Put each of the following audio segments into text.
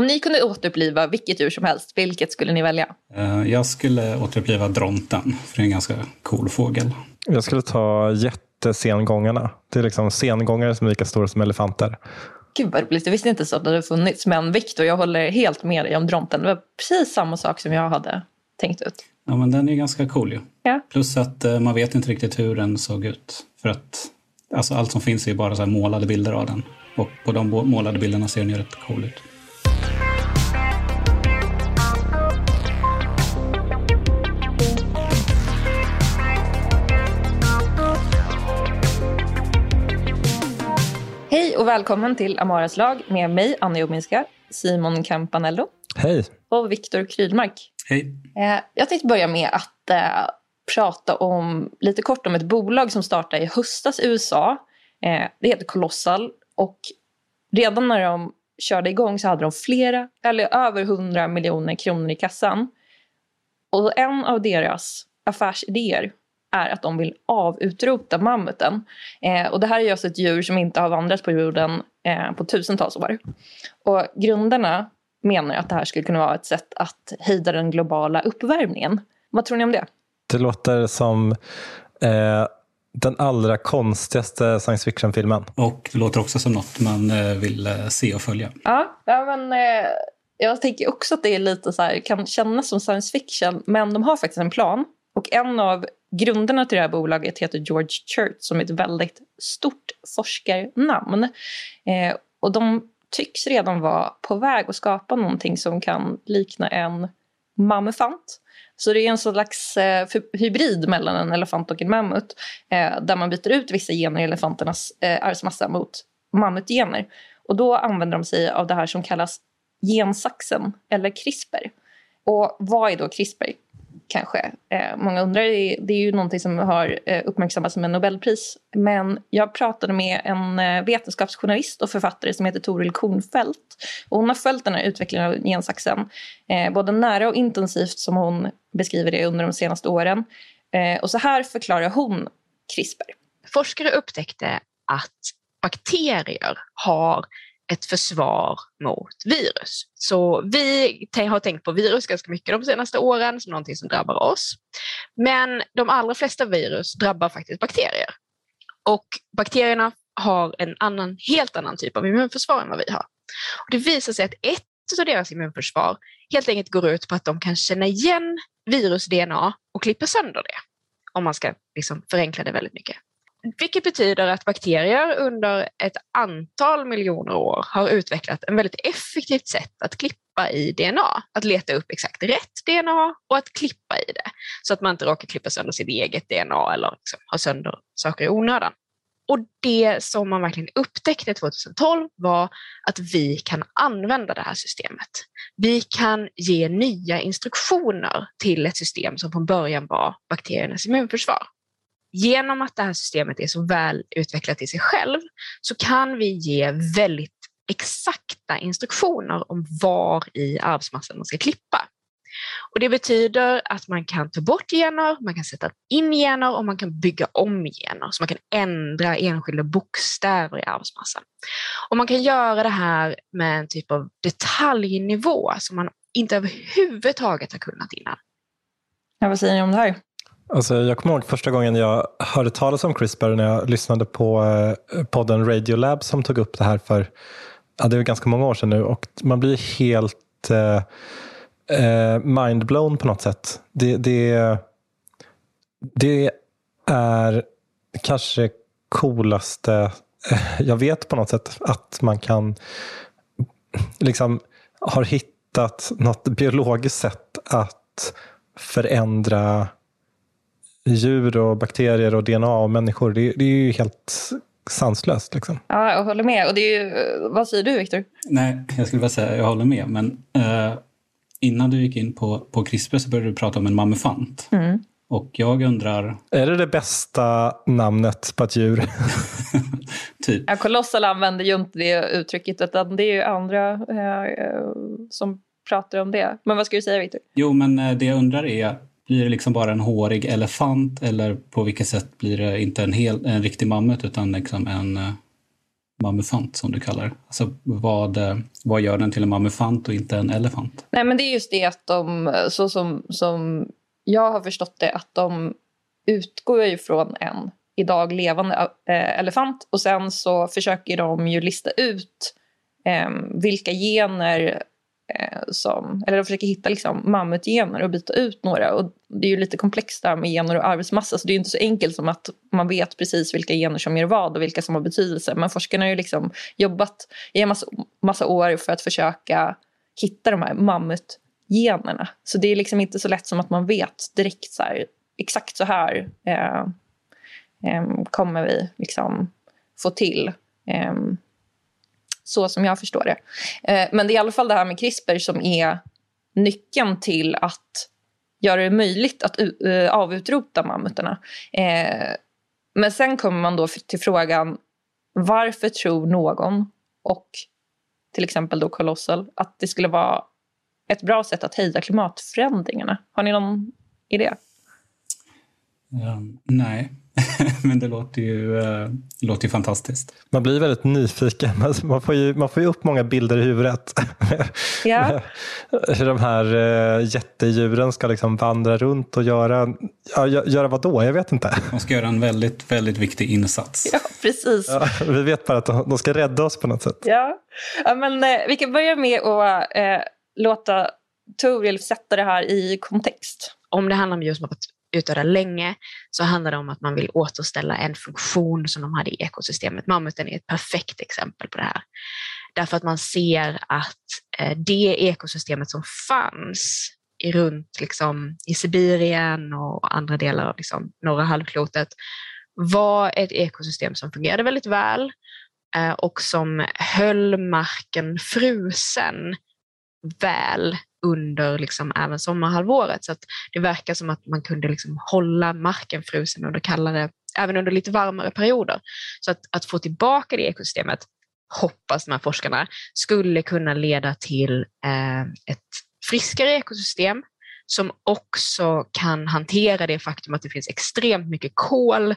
Om ni kunde återuppliva vilket djur som helst, vilket skulle ni välja? Eh, Jag skulle återuppliva dronten, för det är en ganska cool fågel. Jag skulle ta jättesengångarna. Det är liksom sengångare som är lika stora som elefanter. Gud vad roligt, jag visste inte så att det hade funnits. Men Viktor, jag håller helt med dig om dronten. Det var precis samma sak som jag hade tänkt ut. Ja, men den är ganska cool ju. Ja. Plus att eh, man vet inte riktigt hur den såg ut. För att alltså, allt som finns är ju bara så här målade bilder av den. Och på de målade bilderna ser den ju rätt cool ut. Hej och välkommen till Amaras lag med mig, Anna Jominska, Simon Campanello Hej! och Viktor Krydmark. Hej! Eh, Jag tänkte börja med att eh, prata om, lite kort om ett bolag som startade i höstas i USA. Eh, det heter Colossal och redan när de körde igång så hade de flera, eller över 100 miljoner kronor i kassan. Och en av deras affärsidéer är att de vill avutrota mammuten. Eh, och det här är just ett djur som inte har vandrat på jorden eh, på tusentals år. Och grundarna menar att det här skulle kunna vara ett sätt att hejda den globala uppvärmningen. Vad tror ni om det? Det låter som eh, den allra konstigaste science fiction-filmen. Och det låter också som något man eh, vill eh, se och följa. Ja, ja men eh, jag tänker också att det är lite så här, kan kännas som science fiction, men de har faktiskt en plan. Och en av grunderna till det här bolaget heter George Church som är ett väldigt stort forskarnamn. Eh, och de tycks redan vara på väg att skapa någonting som kan likna en mammufant. Så det är en slags eh, hybrid mellan en elefant och en mammut eh, där man byter ut vissa gener i elefanternas eh, arvsmassa mot mammutgener. Och då använder de sig av det här som kallas gensaxen eller CRISPR. Och vad är då CRISPR? Kanske eh, många undrar. Det är, det är ju någonting som har eh, uppmärksammats med Nobelpris. Men jag pratade med en eh, vetenskapsjournalist och författare som heter Toril Kornfeldt. Och hon har följt den här utvecklingen av gensaxen eh, både nära och intensivt som hon beskriver det under de senaste åren. Eh, och så här förklarar hon CRISPR. forskare upptäckte att bakterier har ett försvar mot virus. Så vi har tänkt på virus ganska mycket de senaste åren som någonting som drabbar oss. Men de allra flesta virus drabbar faktiskt bakterier. Och bakterierna har en annan, helt annan typ av immunförsvar än vad vi har. Och det visar sig att ett av deras immunförsvar helt enkelt går ut på att de kan känna igen virus-DNA och klippa sönder det. Om man ska liksom förenkla det väldigt mycket. Vilket betyder att bakterier under ett antal miljoner år har utvecklat en väldigt effektivt sätt att klippa i DNA. Att leta upp exakt rätt DNA och att klippa i det. Så att man inte råkar klippa sönder sitt eget DNA eller liksom ha sönder saker i onödan. Och det som man verkligen upptäckte 2012 var att vi kan använda det här systemet. Vi kan ge nya instruktioner till ett system som från början var bakteriernas immunförsvar. Genom att det här systemet är så väl utvecklat i sig själv så kan vi ge väldigt exakta instruktioner om var i arvsmassan man ska klippa. Och det betyder att man kan ta bort gener, man kan sätta in gener och man kan bygga om gener. Så man kan ändra enskilda bokstäver i arvsmassan. Och man kan göra det här med en typ av detaljnivå som man inte överhuvudtaget har kunnat innan. Ja, vad säger ni om det här? Alltså, jag kommer ihåg första gången jag hörde talas om CRISPR när jag lyssnade på eh, podden Radiolab som tog upp det här för ja, det är ganska många år sedan nu och man blir helt eh, eh, mindblown på något sätt. Det, det, det är kanske coolaste eh, jag vet på något sätt att man kan liksom har hittat något biologiskt sätt att förändra djur och bakterier och DNA och människor. Det, det är ju helt sanslöst. Liksom. Ja, jag håller med. Och det är ju, vad säger du, Viktor? Nej, jag skulle bara säga jag håller med. Men eh, innan du gick in på, på CRISPR så började du prata om en mammifant. Mm. Och jag undrar... Är det det bästa namnet på ett djur? typ. Ja, Colossal använder ju inte det uttrycket utan det är ju andra eh, som pratar om det. Men vad ska du säga Victor? Jo, men eh, det jag undrar är, blir det liksom bara en hårig elefant eller på vilket sätt blir det inte en, hel, en riktig mammut utan liksom en uh, mammufant som du kallar det? Alltså vad, uh, vad gör den till en mammufant och inte en elefant? Nej men det är just det att de, eh, så som, som jag har förstått det, att de utgår ju från en idag levande elefant och sen så försöker de ju lista ut äh, vilka gener Eh, som, eller de försöker hitta liksom mammutgener och byta ut några och det är ju lite komplext där med gener och arbetsmassa så det är inte så enkelt som att man vet precis vilka gener som gör vad och vilka som har betydelse men forskarna har ju liksom jobbat i en massa, massa år för att försöka hitta de här mammutgenerna. Så det är liksom inte så lätt som att man vet direkt så här, exakt så här eh, eh, kommer vi liksom få till. Eh, så som jag förstår det. Eh, men det är i alla fall det här med CRISPR som är nyckeln till att göra det möjligt att eh, avutrota mammutarna. Eh, men sen kommer man då till frågan varför tror någon och till exempel då Colossal att det skulle vara ett bra sätt att hejda klimatförändringarna? Har ni någon idé? Um, nej, men det låter ju, uh, låter ju fantastiskt. Man blir väldigt nyfiken. Man får ju, man får ju upp många bilder i huvudet. Ja. Hur de här uh, jättedjuren ska liksom vandra runt och göra, ja, göra vad då? Jag vet inte. De ska göra en väldigt, väldigt viktig insats. Ja, precis. Ja, vi vet bara att de ska rädda oss på något sätt. Ja, ja men eh, vi kan börja med att låta Toril sätta det här i kontext. Om det handlar om djur som har varit utdöda länge så handlar det om att man vill återställa en funktion som de hade i ekosystemet. Mammuten är ett perfekt exempel på det här. Därför att man ser att eh, det ekosystemet som fanns runt liksom, i Sibirien och andra delar av liksom, norra halvklotet var ett ekosystem som fungerade väldigt väl eh, och som höll marken frusen väl under liksom även sommarhalvåret. Så att det verkar som att man kunde liksom hålla marken frusen under kallare, även under lite varmare perioder. Så att, att få tillbaka det ekosystemet, hoppas de här forskarna, skulle kunna leda till eh, ett friskare ekosystem som också kan hantera det faktum att det finns extremt mycket kol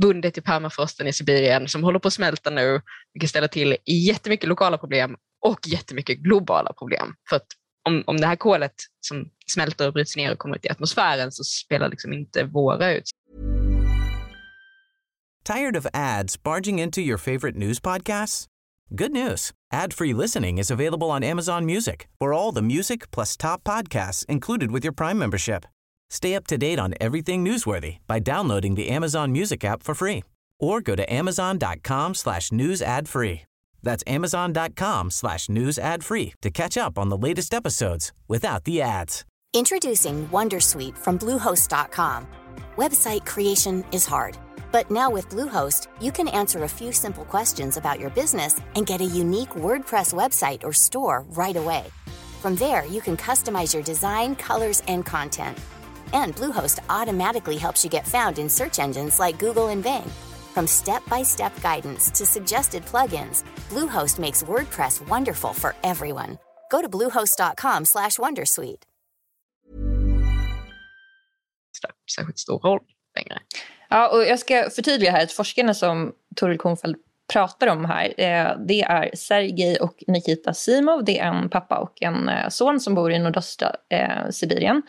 bundet i permafrosten i Sibirien som håller på att smälta nu, vilket ställer till jättemycket lokala problem och jättemycket globala problem. För att om, om det här kolet som smälter och bryts ner och kommer ut i atmosfären så spelar liksom inte våra ut. Tired of ads barging into your favorite news podcasts? Good news. Ad-free listening is available on Amazon Music for all the music plus top podcasts included with your Prime membership. Stay up to date on everything newsworthy by downloading the Amazon Music app for free or go to amazon.com slash news ad free. That's amazon.com slash news ad free to catch up on the latest episodes without the ads. Introducing Wondersuite from Bluehost.com. Website creation is hard, but now with Bluehost, you can answer a few simple questions about your business and get a unique WordPress website or store right away. From there, you can customize your design, colors, and content. And Bluehost automatically helps you get found in search engines like Google and Bing. From step-by-step guidance to suggested plugins, Bluehost makes WordPress wonderful for everyone. Go to bluehost.com/wondersuite. Särskilt stor roll längre. Ja, och jag ska förtydliga här att forskarna som Toril Kornfeldt pratar om här, eh, det är Sergej och Nikita Simov. Det är en pappa och en eh, son som bor i nordöstra eh, Sibirien.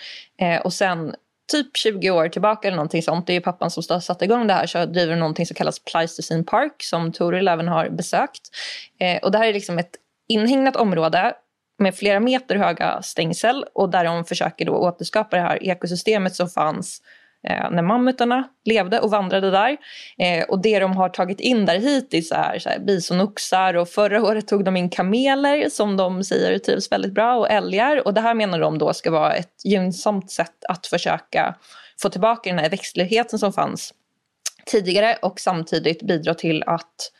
Och sen typ 20 år tillbaka eller någonting sånt, det är pappan som satte igång det här, så driver de någonting som kallas Pleistocene Park som Toril även har besökt. Eh, och det här är liksom ett inhägnat område med flera meter höga stängsel och där de försöker då återskapa det här ekosystemet som fanns eh, när mammutarna levde och vandrade där. Eh, och det de har tagit in där hittills är så här, bisonoxar och förra året tog de in kameler som de säger trivs väldigt bra och älgar. Och det här menar de då ska vara ett gynnsamt sätt att försöka få tillbaka den här växtligheten som fanns tidigare och samtidigt bidra till att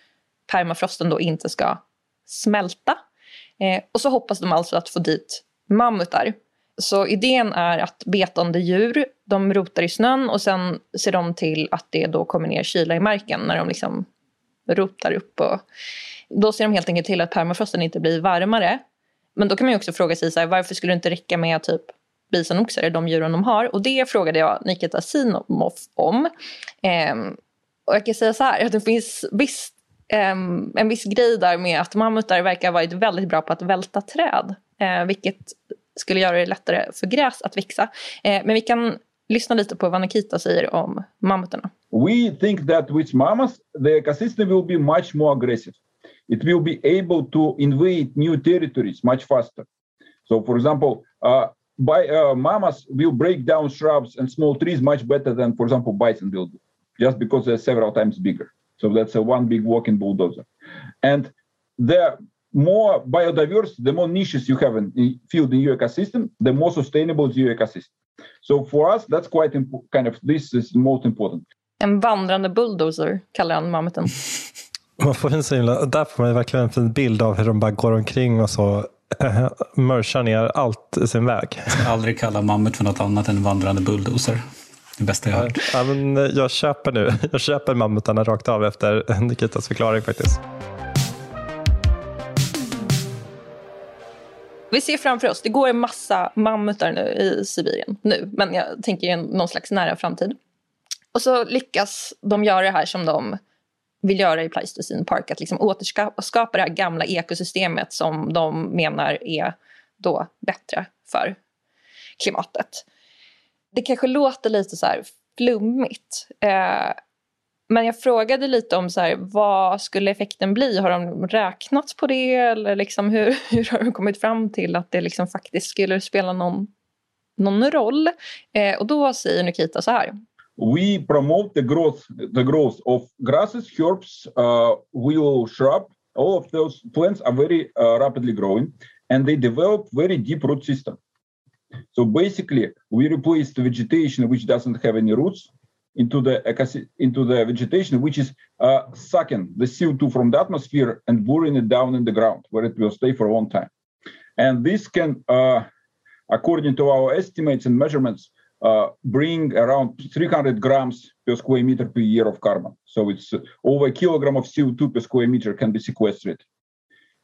permafrosten då inte ska smälta. Eh, och så hoppas de alltså att få dit mammutar. Så idén är att betande djur de rotar i snön och sen ser de till att det då kommer ner kyla i marken när de liksom rotar upp. Och då ser de helt enkelt till att permafrosten inte blir varmare. Men då kan man också fråga sig så här, varför skulle det inte räcka med typ bisonoxar, de djuren de har. Och det frågade jag Nikita Sinomov om. Ehm, och jag kan säga så här, att det finns viss, ehm, en viss grej där med att mammutar verkar ha varit väldigt bra på att välta träd. Eh, vilket skulle göra det lättare för gräs att växa. Eh, men vi kan lyssna lite på vad Nikita säger om mammutarna. We think that with mammals the ecosystem will be much more aggressive. It will be able to invade new territories much faster. So for example, uh, by, uh, mammals will break down shrubs and small trees much better than, for example, bison will do, just because they're several times bigger. So that's a one big walking bulldozer. And the more biodiverse, the more niches you have in, in field in your ecosystem, the more sustainable your ecosystem. So for us, that's quite imp- kind of this is most important. En vandrande bulldozer kallar han mammuten. Man får en så himla, där får man verkligen en fin bild av hur de bara går omkring och så äh, mörsar ner allt i sin väg. Jag ska aldrig kalla mammut för något annat än en vandrande bulldozer. Det bästa jag har hört. Ja, men eh, jag köper nu. Jag köper mammutarna rakt av efter Nikitas förklaring faktiskt. Vi ser framför oss, det går en massa mammutar nu i Sibirien nu, men jag tänker i någon slags nära framtid. Och så lyckas de göra det här som de vill göra i Pleistocene Park, att liksom återskapa det här gamla ekosystemet som de menar är då bättre för klimatet. Det kanske låter lite så här flummigt. Eh, men jag frågade lite om så här, vad skulle effekten bli. Har de räknat på det? Eller liksom hur, hur har de kommit fram till att det liksom faktiskt skulle spela någon, någon roll? Eh, och då säger Nikita så här. We promote the growth, the growth of grasses, herbs, uh, willow shrub. All of those plants are very uh, rapidly growing and they develop very deep root system. So basically, we replace the vegetation which doesn't have any roots into the into the vegetation which is uh, sucking the CO2 from the atmosphere and boring it down in the ground where it will stay for a long time. And this can, uh, according to our estimates and measurements, uh, bring around 300 grams per square meter per year of carbon. So it's over a kilogram of CO2 per square meter can be sequestered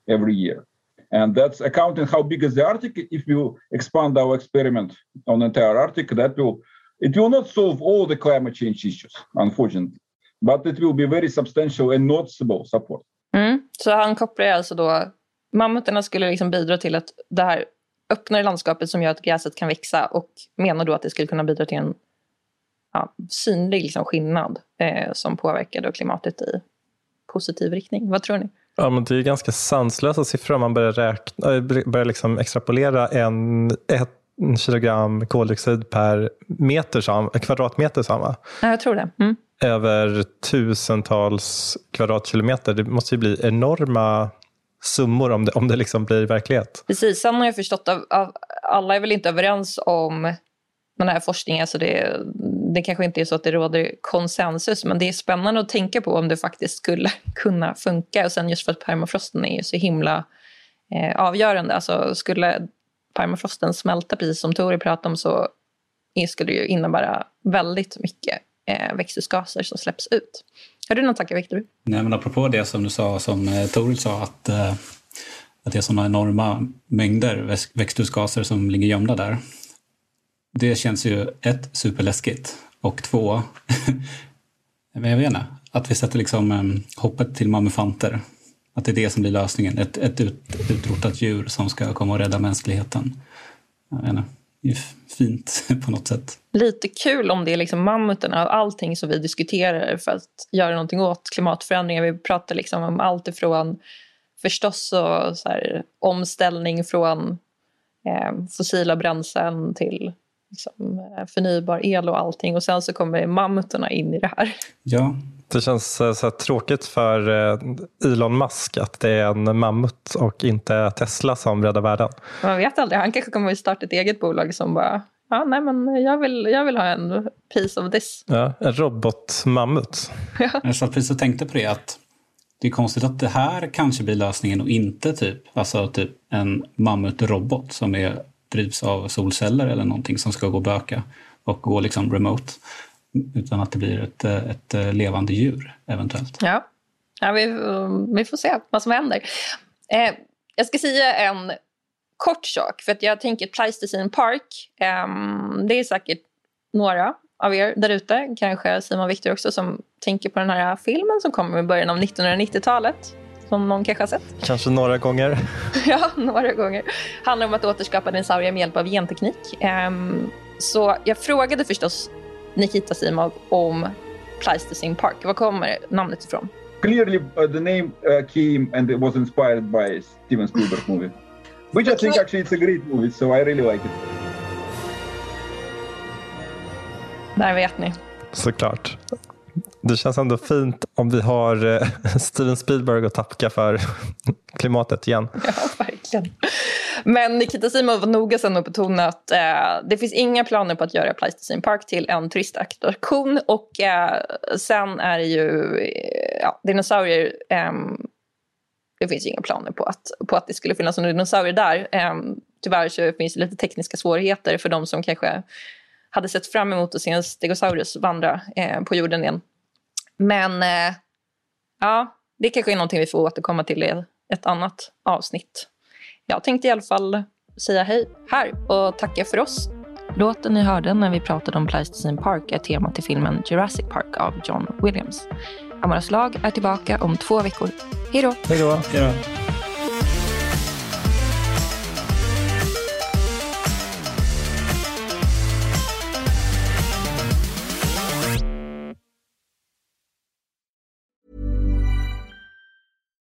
every year. And that's accounting how big is the Arctic. If you expand our experiment on the entire Arctic, that will it will not solve all the climate change issues, unfortunately, but it will be very substantial and noticeable support. Mm. Så han kopplar alltså då, mammutarna skulle liksom bidra till att det här öppnare landskapet som gör att gräset kan växa och menar då att det skulle kunna bidra till en ja, synlig liksom skillnad eh, som påverkar då klimatet i positiv riktning. Vad tror ni? Ja, men det är ganska sanslösa siffror om man börjar, räkna, äh, börjar liksom extrapolera en, ett kilogram koldioxid per meter sam, kvadratmeter samma. Ja, jag tror det. Mm. Över tusentals kvadratkilometer. Det måste ju bli enorma summor om det, om det liksom blir verklighet. Precis, sen har jag förstått av alla är väl inte överens om den här forskningen så det, det kanske inte är så att det råder konsensus men det är spännande att tänka på om det faktiskt skulle kunna funka och sen just för att permafrosten är så himla eh, avgörande. Alltså skulle permafrosten smälta precis som Tori pratade om så skulle det ju innebära väldigt mycket eh, växthusgaser som släpps ut. Har du någon tanke? Viktor? Nej men apropå det som du sa, som eh, Tori sa att, eh, att det är sådana enorma mängder växthusgaser som ligger gömda där. Det känns ju ett superläskigt och två, men jag vet inte, att vi sätter liksom eh, hoppet till mammufanter. Att det är det som blir lösningen, ett, ett ut, utrotat djur som ska komma och rädda mänskligheten. Inte, det är fint på något sätt. Lite kul om det är liksom mammuterna av allting som vi diskuterar för att göra någonting åt klimatförändringar. Vi pratar liksom om allt ifrån förstås och så här, omställning från eh, fossila bränslen till liksom, eh, förnybar el och allting. Och sen så kommer mammuterna in i det här. Ja. Det känns eh, så tråkigt för eh, Elon Musk att det är en mammut och inte Tesla som räddar världen. Man vet aldrig, han kanske kommer att starta ett eget bolag som bara Ja, nej, men jag vill, jag vill ha en piece of this. Ja, en robotmammut. ja. Jag satt precis och tänkte på det att det är konstigt att det här kanske blir lösningen och inte typ, alltså typ en mammutrobot som är drivs av solceller eller någonting som ska gå böka och gå liksom remote. Utan att det blir ett, ett levande djur eventuellt. Ja, ja vi, vi får se vad som händer. Eh, jag ska säga en kort sak. För att jag tänker Pleistocene Park. Eh, det är säkert några av er där ute, kanske Simon Victor också, som tänker på den här filmen som kommer i början av 1990-talet. Som någon kanske har sett. Kanske några gånger. ja, några gånger. Handlar om att återskapa dinosaurier med hjälp av genteknik. Um, så jag frågade förstås Nikita Simov om Pleistocene Park. Var kommer namnet ifrån? Clearly uh, the name uh, came and it was inspired by Steven Spielberg movie. Which I think actually it's a great movie, so I really like it. Där vet ni. Såklart. Det känns ändå fint om vi har eh, Steven Spielberg att tacka för klimatet igen. Ja, verkligen. Men Nikita Simon var noga sen att betona att eh, det finns inga planer på att göra Pleistocene Park till en turistattraktion. Och eh, sen är det ju eh, ja, dinosaurier. Eh, det finns inga planer på att, på att det skulle finnas några dinosaurier där. Eh, tyvärr så finns det lite tekniska svårigheter för de som kanske hade sett fram emot att se en stegosaurus vandra eh, på jorden igen. Men eh, ja, det kanske är någonting vi får återkomma till i ett annat avsnitt. Jag tänkte i alla fall säga hej här och tacka för oss. Låten ni hörde när vi pratade om Pleistocene Park är tema till filmen Jurassic Park av John Williams. Amaras lag är tillbaka om två veckor. Hej då! Hej då! Hej då.